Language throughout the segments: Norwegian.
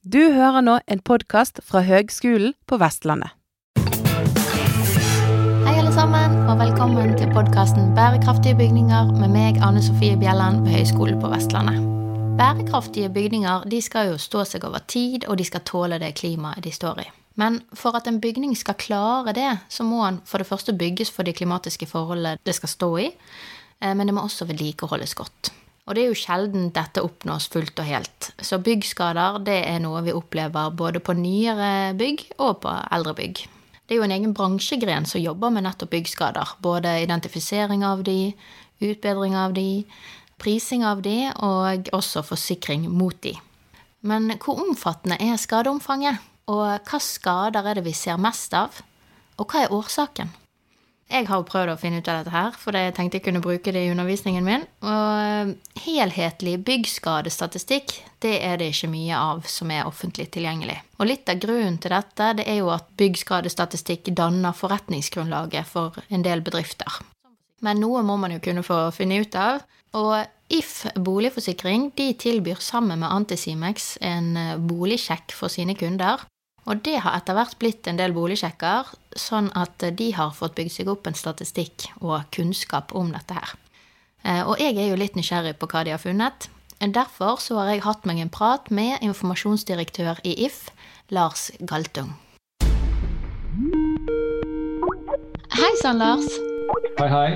Du hører nå en podkast fra Høgskolen på Vestlandet. Hei alle sammen, og velkommen til podkasten Bærekraftige bygninger med meg, Anne Sofie Bjelland ved Høgskolen på Vestlandet. Bærekraftige bygninger de skal jo stå seg over tid, og de skal tåle det klimaet de står i. Men for at en bygning skal klare det, så må den for det første bygges for de klimatiske forholdene det skal stå i, eh, men det må også vedlikeholdes godt. Og det er jo sjelden dette oppnås fullt og helt. Så byggskader det er noe vi opplever både på nyere bygg og på eldre bygg. Det er jo en egen bransjegren som jobber med nettopp byggskader. Både identifisering av de, utbedring av de, prising av de, og også forsikring mot de. Men hvor omfattende er skadeomfanget? Og hva skader er det vi ser mest av? Og hva er årsaken? Jeg har prøvd å finne ut av dette her, for jeg tenkte jeg kunne bruke det i undervisningen min. Og eh, helhetlig byggskadestatistikk, det er det ikke mye av som er offentlig tilgjengelig. Og litt av grunnen til dette, det er jo at byggskadestatistikk danner forretningsgrunnlaget for en del bedrifter. Men noe må man jo kunne få finne ut av. Og If boligforsikring de tilbyr sammen med Antisimex en eh, boligsjekk for sine kunder. Og det har etter hvert blitt en del boligsjekker, sånn at de har fått bygd seg opp en statistikk og kunnskap om dette her. Eh, og jeg er jo litt nysgjerrig på hva de har funnet. Derfor så har jeg hatt meg en prat med informasjonsdirektør i If, Lars Galtung. Hei sann, Lars. Hei, hei.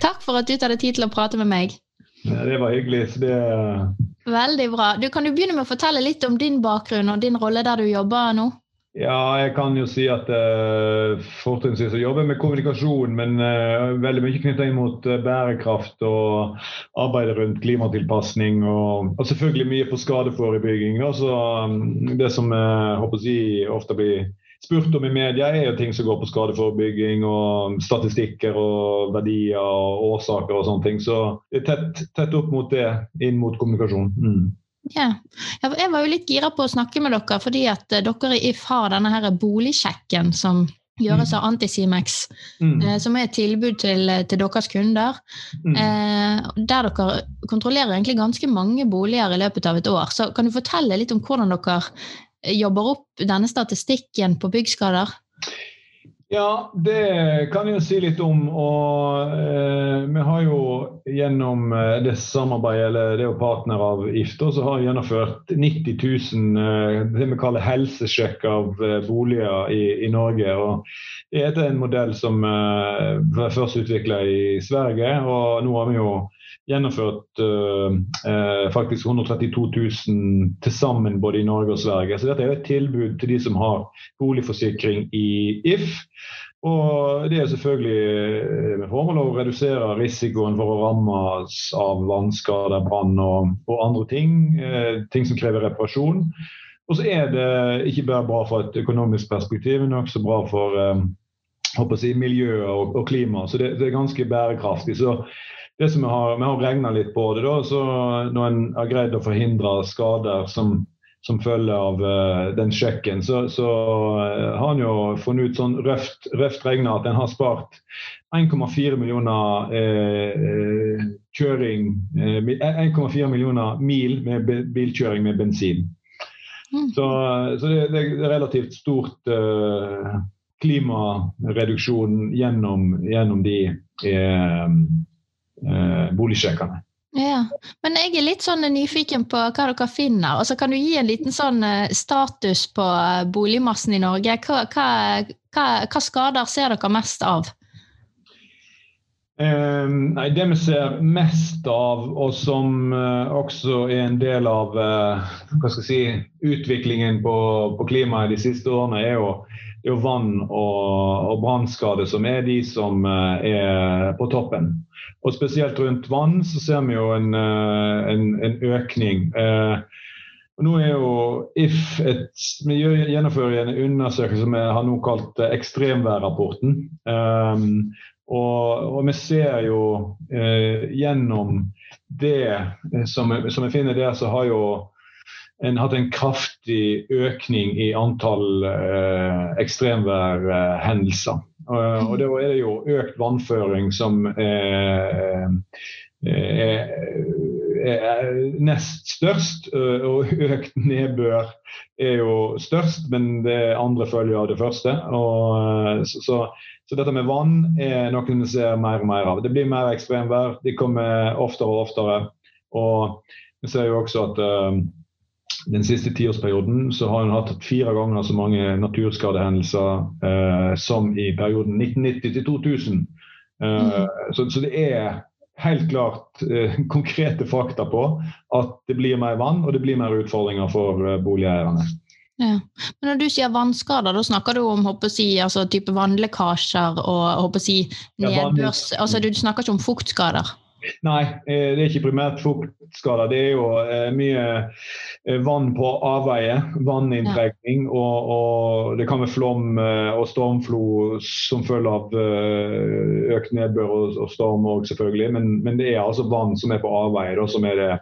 Takk for at du tar deg tid til å prate med meg. Det var hyggelig. så det... Veldig bra. Du Kan du begynne med å fortelle litt om din bakgrunn og din rolle der du jobber nå? Ja, jeg kan jo si at uh, fortrinnsvis jobber med kommunikasjon, men uh, veldig mye knytta inn mot uh, bærekraft og arbeidet rundt klimatilpasning. Og, og selvfølgelig mye på skadeforebygging. Altså, um, det som jeg håper si ofte blir spurt om i media, er jo ting som går på skadeforebygging og statistikker og verdier og årsaker og sånne ting. Så det er tett, tett opp mot det, inn mot kommunikasjon. Mm. Ja. Jeg var jo litt gira på å snakke med dere, fordi at eh, dere har denne her boligsjekken som gjøres av mm. Antisimex, mm. eh, som er et tilbud til, til deres kunder. Mm. Eh, der dere kontrollerer egentlig ganske mange boliger i løpet av et år. Så kan du fortelle litt om hvordan dere jobber opp denne statistikken på byggskader? Ja, det kan jeg jo si litt om. Og eh, vi har jo gjennom eh, det samarbeidet, eller det å partner av IFTA, så har vi gjennomført 90 000 eh, det vi kaller helsesjekk av eh, boliger i, i, Norge. og Det er en modell som eh, først utvikla i Sverige, og nå har vi jo gjennomført eh, faktisk 132 000 til sammen både i Norge og Sverige. Så dette er et tilbud til de som har boligforsikring i If. Og det er selvfølgelig eh, med formål å redusere risikoen for å rammes av vannskader, brann og, og, andre ting. Eh, ting som krever reparasjon. Og så er det ikke bare bra for et økonomisk perspektiv, men også bra for um, si, miljøet og, og klima. Så det, det, er ganske bærekraftig. Så det som Vi har, vi har regna litt på det. da, så Når en har greid å forhindre skader som, som følge av uh, den sjekken, så, så uh, har en jo funnet ut sånn røft, røft regna at en har spart 1,4 millioner uh, kjøring 1,4 millioner mil med bilkjøring med bensin. Mm. Så, så det, det, er relativt stort klimareduksjon gjennom, gjennom de eh, boligsjekkerne. Ja, Men jeg er litt sånn nyfiken på hva dere finner. Altså, kan du gi en liten sånn eh, status på eh, boligmassen i Norge? Hva, hva, hva, hva skader ser dere mest av? Eh, nei, Det vi ser mest av, og som eh, også er en del av eh, si, utviklingen på, på klimaet de siste årene, er jo, er jo vann- og, og brannskader som er de som er på toppen. Og spesielt rundt vann så ser vi jo en, eh, en, en økning. Eh, og nå er jo If et, Vi gjennomfører en undersøkelse som vi har nå kalt eh, ekstremværrapporten. Og, og, vi ser jo gjennom det som, vi finner der, så har jo en hatt en kraftig økning i antall ekstremværhendelser. Uh, og da er det jo økt vannføring som er, er, er nest størst, og økt nedbør er jo størst, men det andre følger av det første. Og, så, så, så, dette med vann er noe vi ser mer og mer av. Det blir mer ekstremvær, de kommer oftere og oftere. Og vi ser jo også at den siste tiårsperioden så har hun hatt fire ganger så mange naturskadehendelser eh, som i perioden 1990 til 2000. Eh, mm. så, så, det er helt klart konkrete fakta på at det blir mer vann og det blir mer utfordringer for boligeierne. Ja. Men når du sier vannskader, da snakker du om si, altså, type vannlekkasjer og si, nedbørs... Ja, altså, du snakker ikke om fuktskader? Nei, eh, det er ikke primært fuktskader. Det er jo eh, mye eh, vann på avveie, vanninntrekning. Ja. Og, og, det kan være flom og stormflo som følge av økt nedbør og, og storm òg, selvfølgelig. Men, men, det er altså vann som er på avveie, da, som, er det,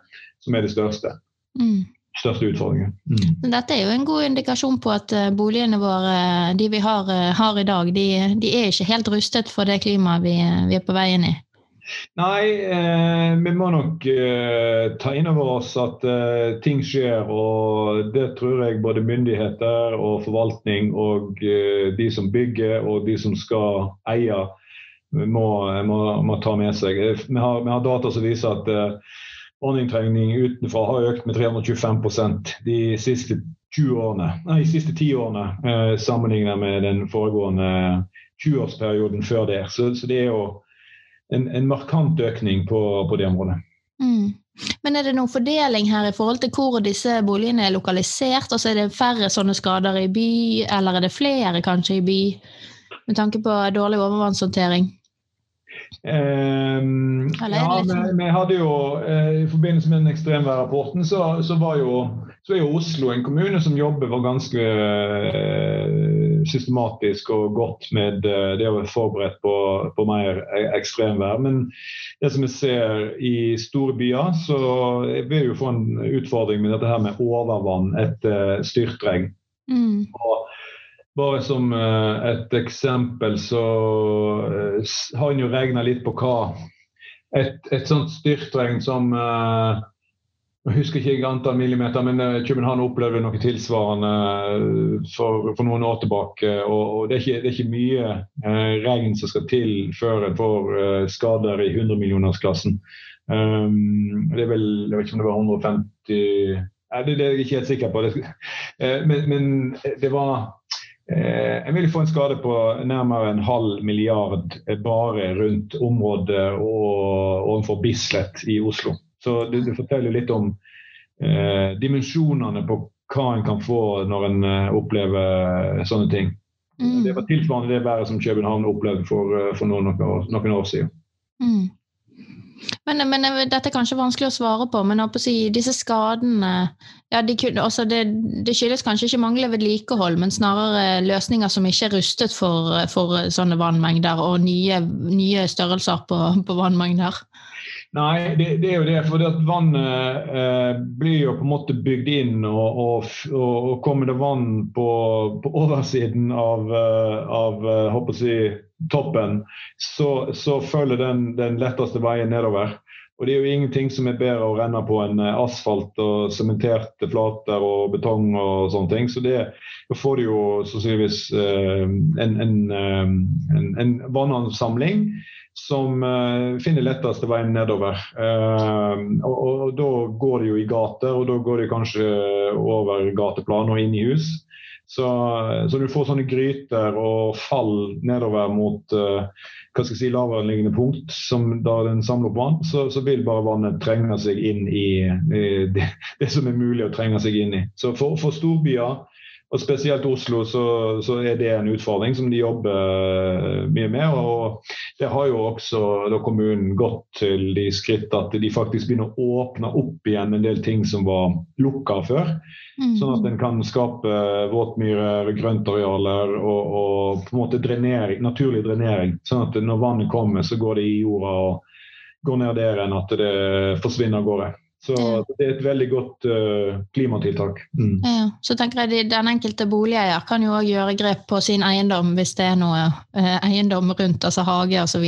som er det største. Mm. Største utfordringen. Mm. Dette er jo en god indikasjon på at boligene våre, de vi har, har i dag, de, de, er ikke helt rustet for det klimaet vi, vi er på vei inn i. Nei, eh, vi må nok eh, ta inn over oss at eh, ting skjer. Og det tror jeg både myndigheter og forvaltning og eh, de som bygger og de som skal eie, må, må, må ta med seg. Eh, vi har, vi har data som viser at eh, ordningtrengning utenfra har økt med 325% de siste 20 årene, nei, de siste 10 årene sammenlignet med den foregående 20-årsperioden før det. Så, så det er jo en, en markant økning på, på det området. Mm. Men er det noen fordeling her i forhold til hvor disse boligene er lokalisert? Altså Er det færre sånne skader i by, eller er det flere kanskje i by, med tanke på dårlig overvannshåndtering? Um, ja, vi, sånn? vi, hadde jo uh, I forbindelse med den ekstremværrapporten så, så, var jo, så er jo Oslo en kommune som jobber ganske uh, systematisk og godt med eh, det å være forberedt på, på mer e-, ekstremvær. Men det som vi ser i store byer, så vil vi jo få en utfordring med dette her med overvann etter styrtregn. Mm. bare som eh, et eksempel så eh, har en jo regna litt på hva et, et sånt styrtregn som jeg husker ikke antall millimeter, men eh, København opplevde noe tilsvarende eh, for, for noen år tilbake. Og, og det, er ikke, det, er ikke, mye eh, regn som skal til før en får eh, skader i 100-millionersklassen. Um, det er vel, Jeg vet ikke om det var 150 Nei, det, det er jeg ikke helt sikker på. Det, eh, men, men, det var eh, En ville få en skade på nærmere en halv milliard bare rundt området og overfor Bislett i Oslo. Så det, det forteller litt om eh, dimensjonene på hva en kan få når en eh, opplever sånne ting. Mm. Det var tilsvarende det været som København opplevde for, eh, for noen, noen, år siden. Mm. Men, men, eh, Dette er kanskje vanskelig å svare på, men å si, disse skadene ja, de kunne, altså det, det, skyldes kanskje ikke manglende vedlikehold, men snarere løsninger som ikke er rustet for, for sånne vannmengder og nye, nye størrelser på, på vannmengder? Nei, det, det, er jo det. For det at vannet eh, blir jo på en måte bygd inn. Og, og, og kommer det vann på, på oversiden av, eh, av håper eh, si, toppen, så, så følger den den letteste veien nedover. Og det er jo ingenting som er bedre å renne på enn eh, asfalt og sementerte flater og betong og sånne ting. Så det, får du jo sannsynligvis en, en, en, en vannansamling som uh, finner letteste veien nedover. Uh, og, og, Da går de jo i gater, og da går de kanskje over gateplan og inn i hus. Så, så du får sånne gryter og fall nedover mot uh, hva skal jeg si, lavereliggende punkt, som da den samler opp vann, så, så, vil bare vannet trenge seg inn i, i det, det, som er mulig å trenge seg inn i. Så for, for storbyer og Spesielt Oslo så, så, er det en utfordring som de jobber mye med. og Det har jo også kommunen gått til de skritt at de faktisk begynner å åpne opp igjen en del ting som var lukka før. Mm. Sånn at en kan skape våtmyrer, grøntarealer og, og, på en måte drenering, naturlig drenering. Sånn at når vannet kommer, så går det i jorda og går ned der enn at det forsvinner av gårde. Så det er et veldig godt uh, klimatiltak. Mm. Ja, så tenker jeg Den enkelte boligeier kan jo òg gjøre grep på sin eiendom hvis det er noe uh, eiendom rundt, altså hage osv.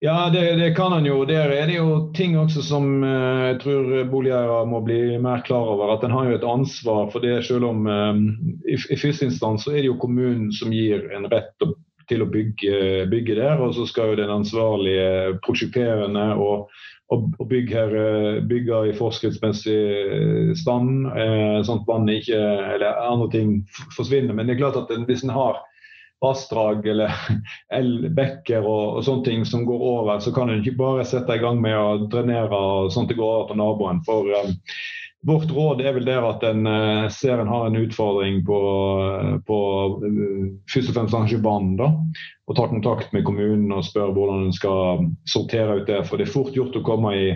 Ja, det, det, kan han jo. Der er det jo ting også som uh, jeg tror boligeiere må bli mer klar over. At en har jo et ansvar for det, selv om i, i, første instans så er det jo kommunen som gir en rett til å bygge, bygge der. Og så skal jo den ansvarlige prosjekterende og, og, og byggherre bygge i forskriftsmessig stand, uh, sånn at vannet ikke eller andre ting forsvinner. Men det er klart at hvis en har vassdrag eller bekker og, og, sånne ting som går over, så kan en ikke bare sette i gang med å drenere sånn at det går over til naboen. For um, vårt råd er vel der at en uh, ser en har en utfordring på, på uh, først og fremst vann. da, Og tar kontakt med kommunen og spør hvordan en skal sortere ut det. For det er fort gjort å komme i,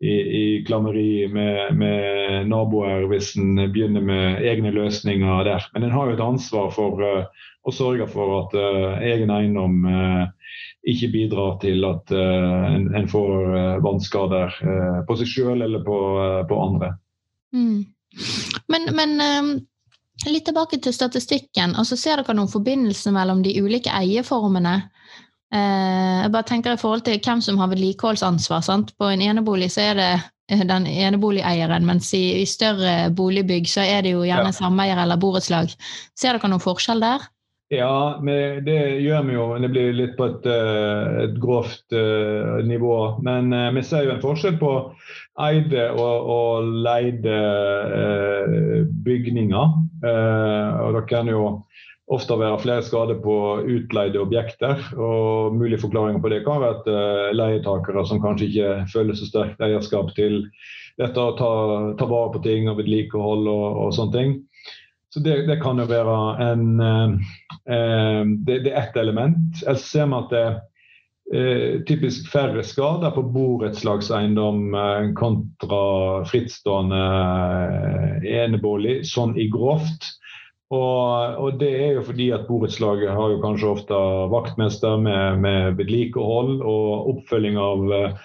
i, i klammeri med, med, naboer hvis en begynner med egne løsninger der. Men en har jo et ansvar for uh, å sørge for at uh, egen eiendom uh, ikke bidrar til at en, en, får vannskader på seg selv eller på, på andre. Mm. Men, men um, litt tilbake til statistikken. altså Ser dere noen forbindelse mellom de ulike eierformene? jeg bare tenker i forhold til hvem som har vedlikeholdsansvar. sant? På en enebolig så er det den eneboligeieren, mens i, i, større boligbygg så er det jo gjerne ja. sameier eller borettslag. Ser dere noen forskjell der? Ja, det gjør vi jo. Det blir litt på et, eh, et grovt nivå. Men vi ser jo en forskjell på eide og, og leide eh, bygninger. og det kan jo ofte være flere skader på utleide objekter. og Mulige forklaringer på det kan være at leietakere som kanskje ikke føler så sterkt eierskap til dette å ta, ta vare på ting og vedlikehold og, og sånne ting. Så det, det, kan jo være en eh, eh det, det, er ett element. Ellers ser vi at det eh, typisk færre skader på borettslagseiendom eh, kontra frittstående eh, enebolig, sånn i grovt. Og, og, det er jo fordi at borettslaget har jo kanskje ofte vaktmester med, med vedlikehold og oppfølging av eh,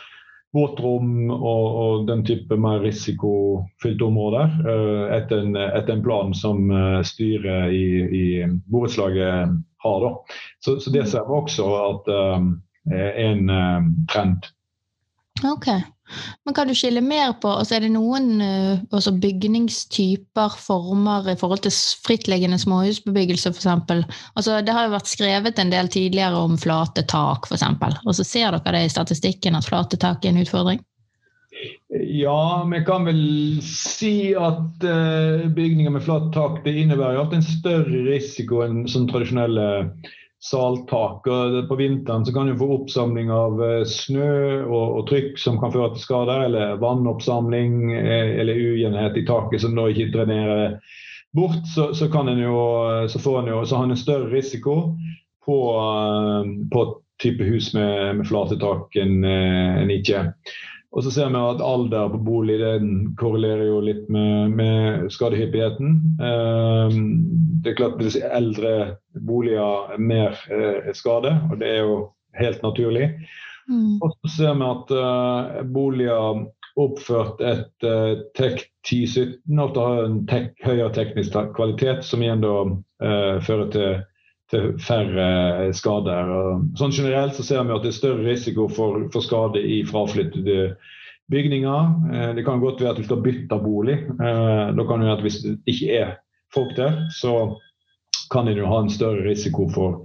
våtrom og, og, den type mer risikofylte områder uh, etter, en, etter, en, plan som uh, styret i, i borettslaget har. Da. Så, så, det ser vi også at uh, er en trend. Ok. Men kan du skille mer på altså Er det noen altså bygningstyper, former, i forhold til frittliggende småhusbebyggelse f.eks.? Altså, det har jo vært skrevet en del tidligere om flate tak, f.eks. Og så ser dere det i statistikken at flate tak er en utfordring? Ja, vi kan vel si at bygninger med flatt tak det innebærer en større risiko enn sånn tradisjonelle salttak. og På vinteren så kan du få oppsamling av eh, snø og, og, trykk som kan føre til skader, eller vannoppsamling eh, eller ujevnhet i taket som da ikke drenerer bort. Så, så, kan en jo, så får en jo så har en større risiko på, eh, på type hus med, med flate tak enn en ikke. Og så ser vi at alder på bolig den korrelerer jo litt med, med skadehyppigheten. Um, det er klart hvis eldre boliger er mer eh, skade, og det er jo helt naturlig. Mm. Og så ser vi at uh, boliger oppført etter uh, TEK 1017 ofte har en tek, høyere teknisk kvalitet, som igjen da uh, fører til til færre skader. Sånn Generelt så ser vi at det er større risiko for, for skade i fraflyttede bygninger. Eh, det kan godt være at du skal bytte bolig. Eh, da kan det være at Hvis det ikke er folk der, så kan en jo ha en større risiko for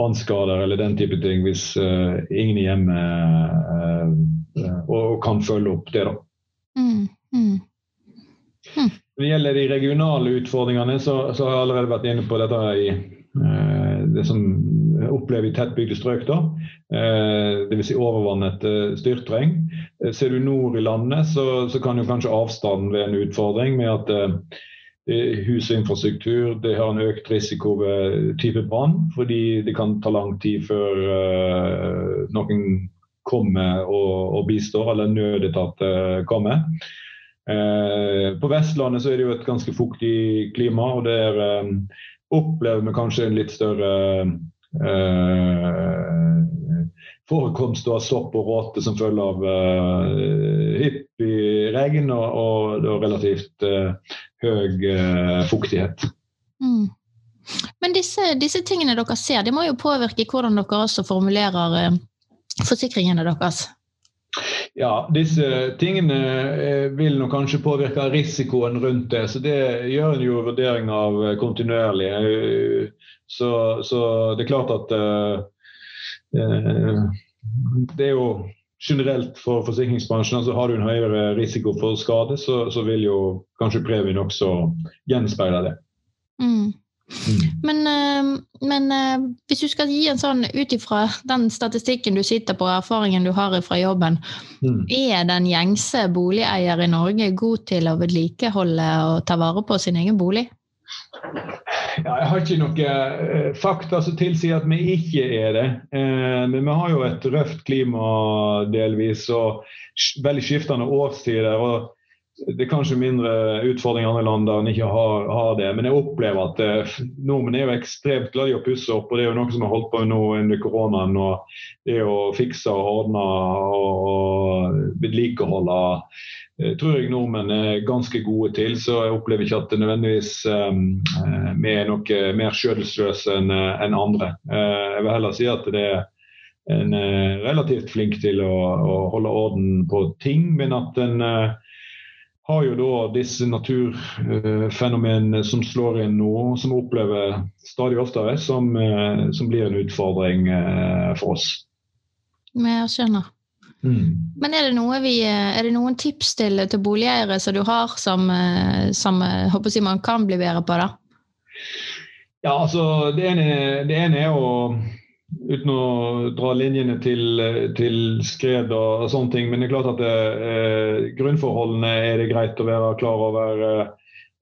vannskader eller den type ting hvis uh, ingen er hjemme og kan følge opp det. da. Mm, mm. Hm. Når det gjelder de regionale utfordringene, så, så, har jeg allerede vært inne på dette i Eh, det som opplever i tettbygde strøk. da, eh, Dvs. Si overvannet styrtreng. styrtregn. Ser du nord i landet, så, så kan jo kanskje avstanden være en utfordring med at hus og infrastruktur det har en økt risiko ved type brann, fordi det kan ta lang tid før noen kommer og, bistår, eller nødetat kommer. På Vestlandet så er det jo et ganske fuktig klima, og det er um, opplever vi kanskje en litt større eh, forekomst av sopp og råte som følge av eh, hyppig regn og, og, og relativt eh, høy eh, fuktighet. Mm. Men disse, disse, tingene dere ser, de må jo påvirke hvordan dere også formulerer eh, forsikringene deres? Ja, disse tingene eh, vil nok kanskje påvirke risikoen rundt det. Så det gjør en jo vurdering av eh, kontinuerlig. Eh, så, så det er klart at uh, det er jo generelt for forsikringsbransjen. altså Har du en høyere risiko for skade, så, så vil jo kanskje premien også gjenspeile det. Mm. Mm. Men, eh, men, eh, hvis du skal gi en sånn ut ifra den statistikken du sitter på, erfaringen du har fra jobben, mm. er den gjengse boligeier i Norge god til å vedlikeholde og ta vare på sin egen bolig? Ja, jeg har ikke noe eh, fakta som tilsier at vi ikke er det. Men vi har jo et røft klima delvis, og veldig skiftende årstider. og det er kanskje mindre utfordringer i andre land der en ikke har, har, det. Men jeg opplever at eh, nordmenn er jo ekstremt glad i å pusse opp. og Det er jo noe som har holdt på nå under koronaen. og Det å fikse og ordne og, vedlikeholde eh, tror jeg nordmenn er ganske gode til. Så jeg opplever ikke at det nødvendigvis vi er noe mer skjødesløse enn en andre. Uh, jeg vil heller si at det er en er relativt flink til å, å, holde orden på ting, men at en uh, har jo da disse naturfenomenene som slår inn nå, som vi opplever stadig oftere, som, eh, som blir en utfordring eh, for oss. Jeg skjønner. Mm. Men er det, vi, eh, er det, noen tips til, til boligeiere som du har, som, som håper jeg, man kan bli bedre på? da? Ja, altså Det ene, det ene er å uten å dra linjene til, til skred og, og, sånne ting. Men det er klart at det, eh, grunnforholdene er det greit å være klar over eh,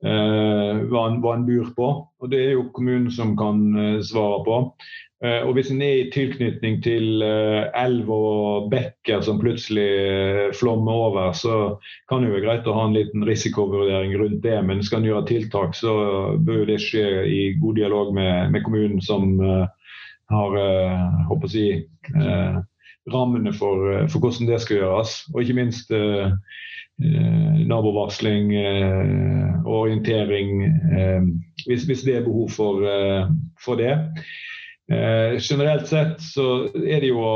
hva, en, hva, en, bor på. Og Det er jo kommunen som kan eh, svare på. Eh, og Hvis en er i tilknytning til eh, elv og bekker som plutselig eh, flommer over, så kan det jo være greit å ha en liten risikovurdering rundt det. Men skal en gjøre tiltak, så bør det skje i god dialog med, med kommunen som har eh, håper å si, eh, rammene for, eh, for, hvordan det skal gjøres. Og ikke minst nabovarsling og orientering hvis, hvis, det er behov for, for det. Eh, generelt sett så er det jo å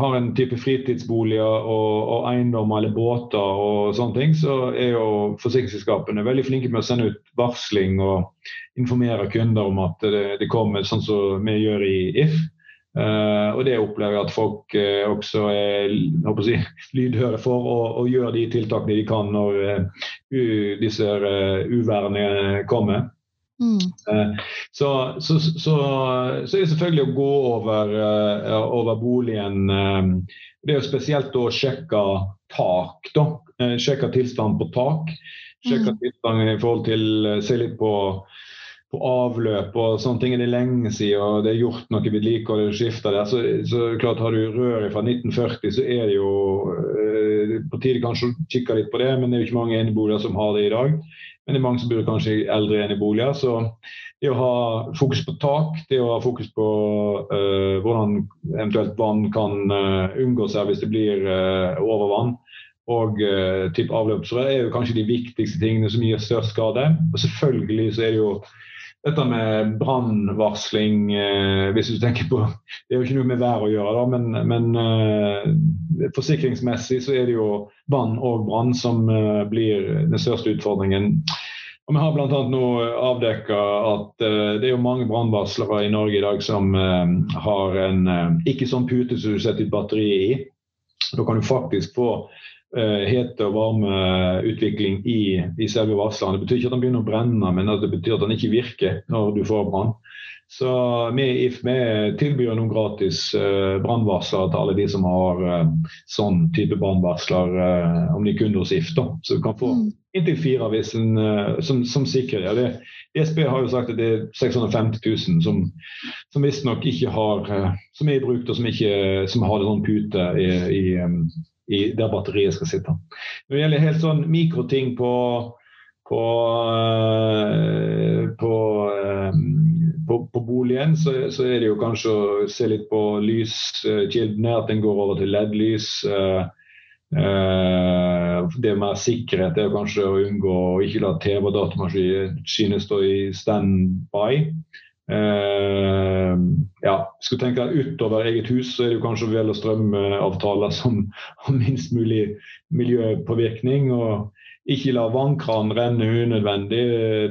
ha en type fritidsboliger og, og eiendom eller båter og sånne ting, så er jo forsikringsselskapene veldig flinke med å sende ut varsling og informere kunder om at det, det kommer, sånn som vi gjør i If. Eh, og det opplever jeg at folk eh, også er si, lydhøre for og, og, gjør de tiltakene de kan når uh, disse uværene kommer. Mm. Så, så, så, så, er det selvfølgelig å gå over, over boligen. Det er jo spesielt å sjekke tak. da, Sjekke tilstanden på tak. Sjekke mm. tilstanden i forhold til Se litt på på avløp og sånne ting er det lenge siden, og det er gjort noe vedlikehold og skifta der. Så, så klart Har du røret fra 1940, så er det jo eh, på tide kanskje å kikke litt på det. Men det er jo ikke mange eneboliger som har det i dag. Men det er mange som bor kanskje i eldre. Så det å ha fokus på tak, det å ha fokus på uh, hvordan eventuelt vann kan uh, unngå seg hvis det blir uh, overvann, og uh, type avløpsrør, er jo kanskje de viktigste tingene som gir størst skade. Og selvfølgelig så er det jo dette med brannvarsling eh, hvis du tenker på, Det er jo ikke noe med vær å gjøre, da, men, men eh, forsikringsmessig så er det jo vann og brann som eh, blir den største utfordringen. Og Vi har bl.a. nå avdekka at eh, det er jo mange brannvarslere i Norge i dag som eh, har en eh, ikke sånn pute som du setter et batteri i. Da kan du faktisk få Eh, hete- og varmeutvikling i, i selve varsleren. Det betyr ikke at den begynner å brenne, men det betyr at den ikke virker når du får brann. Så vi i If vi tilbyr noen gratis uh, brannvarsler til alle de som har uh, sånn type brannvarsler, uh, om de er kunder hos If. da. Så du kan få mm. inntil fire hvis en, uh, som, som sikrer. Ja, det, DSB har jo sagt at det er 650 000 som, som visstnok ikke har som er i bruk, og som, ikke, som har det sånn pute i, i um, i, der batteriet skal sitte. Når det gjelder helt sånn mikroting på på, eh, på, eh, på, på boligen, så, så, er det jo kanskje å se litt på lyskildene, at den går over til LED-lys. Eh, det med sikkerhet er kanskje å unngå å ikke la TV og datamaskiner stå i standby. Uh, ja, skal tenke utover eget hus, så er det kanskje vel- velge strømavtaler som har minst mulig miljøpåvirkning. og ikke la vannkranen renne unødvendig.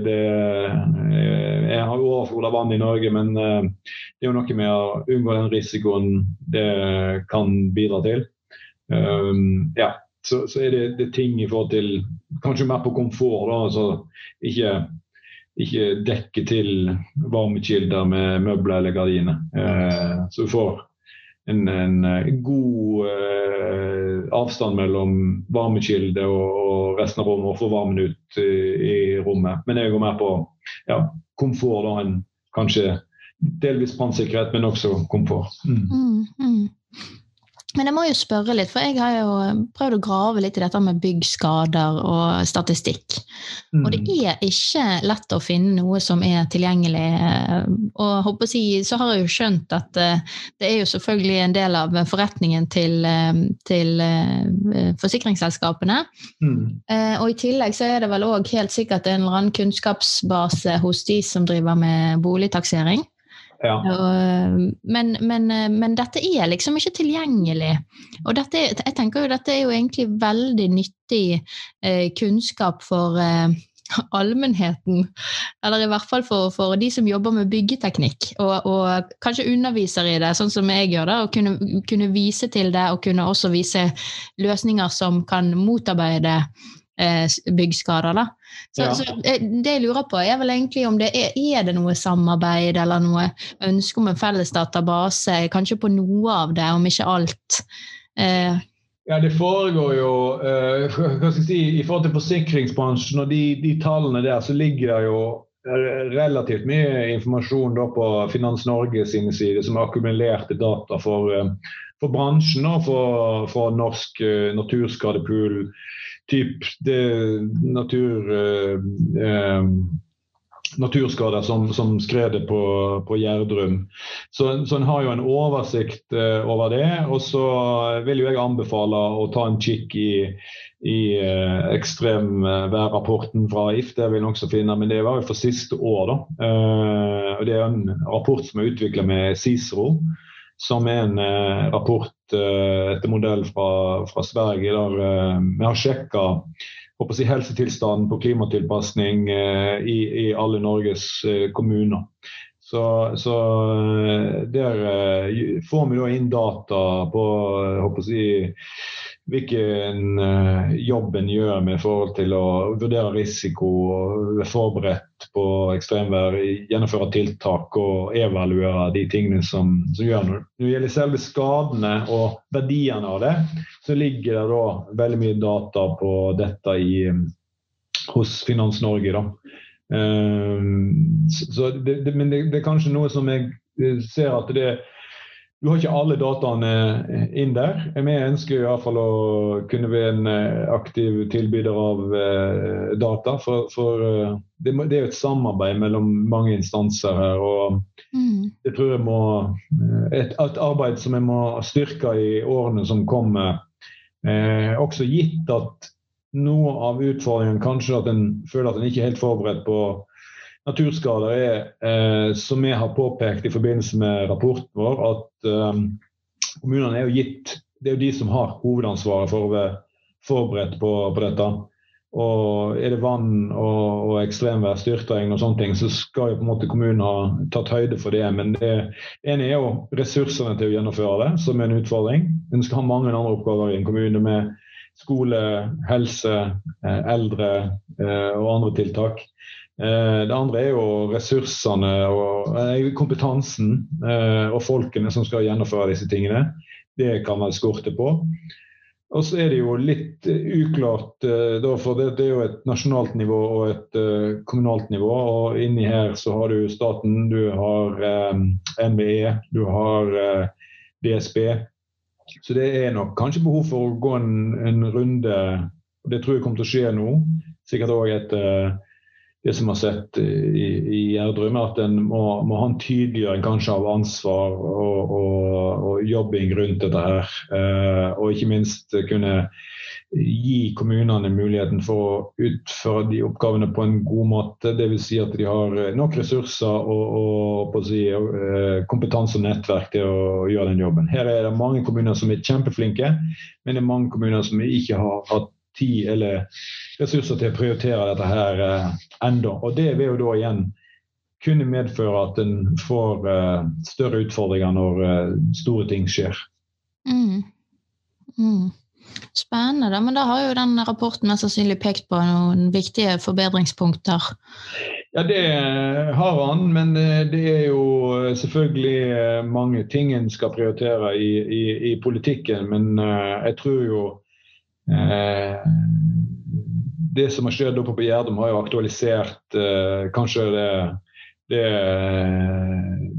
Det, eh, jeg har overflod av vann i Norge, men eh, det er jo noe med å unngå den risikoen det kan bidra til. Um, ja, så, så, er det, det ting i forhold til Kanskje mer på komfort. da, altså ikke ikke dekke til varmekilder med møbler eller gardiner. Uh, så du får en, en god eh, avstand mellom varmekilde og, og, resten av rommet, og få varmen ut i, i rommet. Men jeg går mer på ja, komfort da enn kanskje delvis brannsikkerhet, men også komfort. Mm. Mm, mm. Men jeg må jo spørre litt, for jeg har jo prøvd å grave litt i dette med byggskader og statistikk. Mm. Og det er ikke lett å finne noe som er tilgjengelig. Og håper å si, så har jeg jo skjønt at eh, det er jo selvfølgelig en del av forretningen til, eh, til eh, forsikringsselskapene. Mm. Og i tillegg så er det vel òg helt sikkert en eller annen kunnskapsbase hos de som driver med boligtaksering. Ja. Men, men, men, dette er liksom ikke tilgjengelig. Og dette, jeg tenker jo dette er jo egentlig veldig nyttig eh, kunnskap for eh, allmennheten. Eller i hvert fall for, for, de som jobber med byggeteknikk, og, og, kanskje underviser i det, sånn som jeg gjør det. Og kunne, kunne vise til det, og kunne også vise løsninger som kan motarbeide Eh, byggskader. Da. Så, ja. så, eh, det jeg lurer på, er vel egentlig om det er, er det noe samarbeid eller noe ønske om en felles database, kanskje på noe av det, om ikke alt. Eh. Ja, Det foregår jo eh, hva skal jeg si, I forhold til forsikringsbransjen og de, de tallene der, så ligger det jo relativt mye informasjon da på Finans Norge sine sider som har akkumulerte data for, for bransjen og for, for norsk naturskadepool typ natur, eh, eh, naturskader som, som skredet på, på Gjerdrum. Så, så en har jo en oversikt eh, over det. Og så vil jo jeg anbefale å ta en kikk i, i eh, ekstremværrapporten fra If. Det vil en også finne, men det var jo for siste år. da. Eh, Det er en rapport som er utvikla med Cicero som er en eh, rapport eh, etter modell fra, fra Sverige. der eh, Vi har sjekka si, helsetilstanden på klimatilpasning eh, i, i, alle Norges eh, kommuner. Så, så, eh, der får vi da inn data på jeg, hvilken jobb en gjør med forhold til å vurdere risiko, være forberedt på ekstremvær, gjennomføre tiltak og evaluere de tingene som, som gjør noe. Når det gjelder selve skadene og verdiene av det, så ligger det da veldig mye data på dette i, hos Finans Norge. da. Um, så det, det, men det, det, er kanskje noe som jeg ser at det er du har ikke alle dataene inn der. Vi ønsker i hvert fall å kunne være en eh, aktiv tilbyder av eh, data. For, for eh, det, er jo et samarbeid mellom mange instanser her. og mm. det tror jeg må, et, et, arbeid som vi må styrke i årene som kommer. Eh, også gitt at noe av utfordringen kanskje at en føler at en ikke er helt forberedt på naturskader er, eh, som vi har påpekt i forbindelse med rapporten vår, at eh, kommunene er jo gitt Det er jo de som har hovedansvaret for å være forberedt på, på dette. Og Er det vann og, og ekstremvær, styrtregn og sånne ting, så skal jo på en måte kommunen ha tatt høyde for det. Men det ene er jo ressursene til å gjennomføre det, som er en utfordring. En skal ha mange andre oppgaver i en kommune med skole, helse, eh, eldre eh, og andre tiltak. Eh, det andre er jo ressursene og eh, kompetansen eh, og folkene som skal gjennomføre disse tingene. Det kan man skorte på. Og så er det jo litt uklart, for det, er jo et nasjonalt nivå og et kommunalt nivå. Og inni her så har du staten, du har NVE, du har DSB. Så det er nok kanskje behov for å gå en, en runde. Det tror jeg kommer til å skje nå. Sikkert òg etter det som har sett i Gjerdrum, at en må, må, ha en tydeliggjøring kanskje av ansvar og, og, og, jobbing rundt dette her. Eh, og ikke minst kunne gi kommunene muligheten for å utføre de oppgavene på en god måte. Dvs. Si at de har nok ressurser og, og si, eh, kompetanse og nettverk til å gjøre den jobben. Her er det mange kommuner som er kjempeflinke, men det er mange kommuner som ikke har hatt tid eller ressurser til å prioritere dette her eh, enda. Og det vil jo da igjen kunne medføre at en får uh, større utfordringer når uh, store ting skjer. Mm. Mm. Spennende, da. Men da har jo den rapporten mest sannsynlig pekt på noen viktige forbedringspunkter. Ja, det har han, men eh, det er jo selvfølgelig eh, mange ting en skal prioritere i, i, i politikken. Men jeg tror jo Det som har skjedd oppe på Gjerdum, har jo aktualisert uh, kanskje det, det,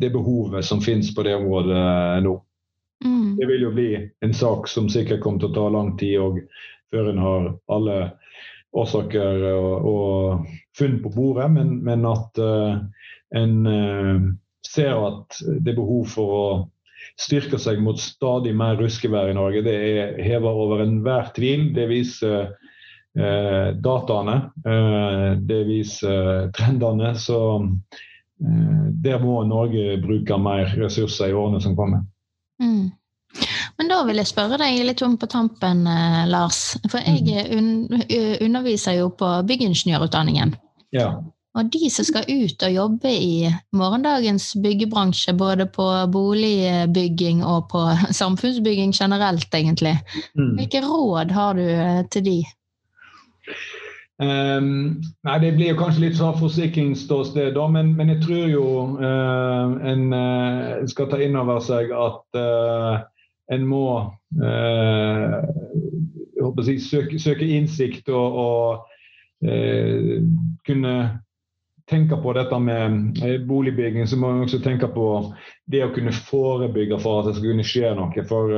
det behovet som finnes på det området nå. Mm. Det vil jo bli en sak som sikkert kommer til å ta lang tid og før en har alle årsaker og, og funn på bordet, men, men at uh, en uh, ser at det er behov for å styrke seg mot stadig mer ruskevær i Norge. Det er hever over enhver tvil. Det viser eh, dataene. det viser trendene. Så der må Norge bruke mer ressurser i årene som kommer. Mm. Men da vil jeg spørre deg litt om på tampen, eh, Lars. For jeg mm. un underviser jo på byggingeniørutdanningen. Ja. Og de som skal ut og jobbe i morgendagens byggebransje, både på boligbygging og på samfunnsbygging generelt, egentlig, mm. hvilke råd har du eh, til de? Um, nei, Det blir jo kanskje litt sånn forsikringsståsted, da, men, men, jeg tror jo uh, en uh, skal ta inn over seg at uh, en må si, søke, søke, innsikt og, og kunne tenke på dette med boligbygging, så må en også tenke på det å kunne forebygge for at det skal kunne skje noe. For,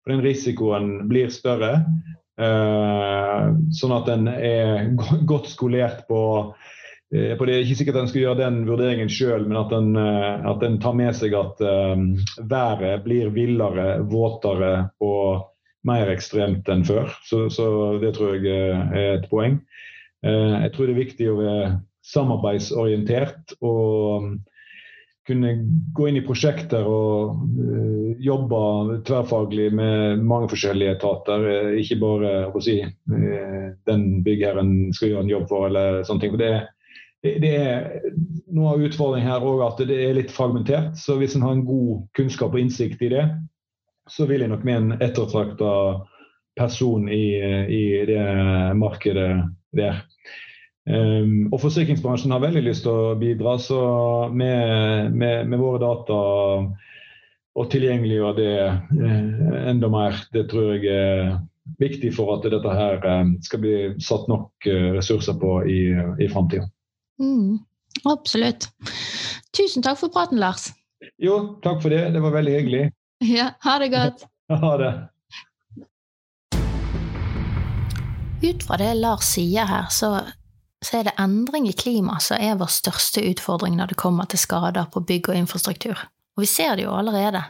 for den risikoen blir større. Eh, sånn at en er godt skolert på, eh, på det. Ikke sikkert en skal gjøre den vurderingen sjøl, men at en, eh, tar med seg at været blir villere, våtere og mer ekstremt enn før. Så, så det tror jeg er et poeng. Jeg tror det er viktig å samarbeidsorientert og kunne gå inn i prosjekter og uh, jobbe tverrfaglig med mange forskjellige etater. Uh, ikke bare å si, uh, den byggherren skal gjøre en jobb for, eller sånne ting. For det, det er Noe av utfordringen her òg at det er litt fragmentert. Så hvis en har en god kunnskap og innsikt i det, så vil jeg nok med en ettertrakta person i, i det markedet der. Um, og forsikringsbransjen har veldig lyst til å bidra, så med, med, med våre data og tilgjengeliggjøre det uh, enda mer, det tror jeg er viktig for at dette her um, skal bli satt nok uh, ressurser på i, i framtida. Mm, absolutt. Tusen takk for praten, Lars. Jo, takk for det. Det var veldig hyggelig. Ja, ha det godt. ha det. Ut fra det Lars sier her, så så er det endring i klima som er vår største utfordring når det kommer til skader på bygg og infrastruktur. Og vi ser det jo allerede.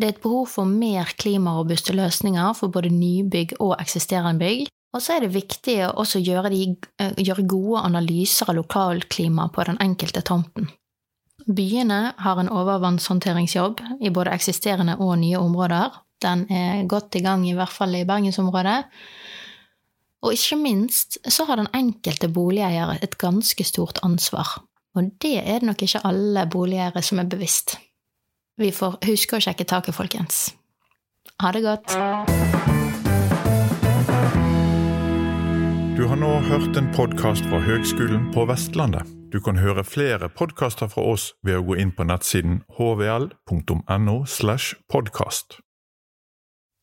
Det er et behov for mer klimarobuste løsninger for både nybygg og eksisterende bygg. Og så er det viktig å også gjøre, de, eh, gjøre gode analyser av lokalklima på den enkelte tomten. Byene har en overvannshåndteringsjobb i både eksisterende og nye områder. Den er godt i gang, i hvert fall i bergensområdet. Og ikke minst så har den enkelte boligeier et ganske stort ansvar. Og det er det nok ikke alle boligeiere som er bevisst. Vi får huske å sjekke taket, folkens. Ha det godt. Du har nå hørt en podkast fra Høgskolen på Vestlandet. Du kan høre flere podkaster fra oss ved å gå inn på nettsiden hvl.no. slash podkast.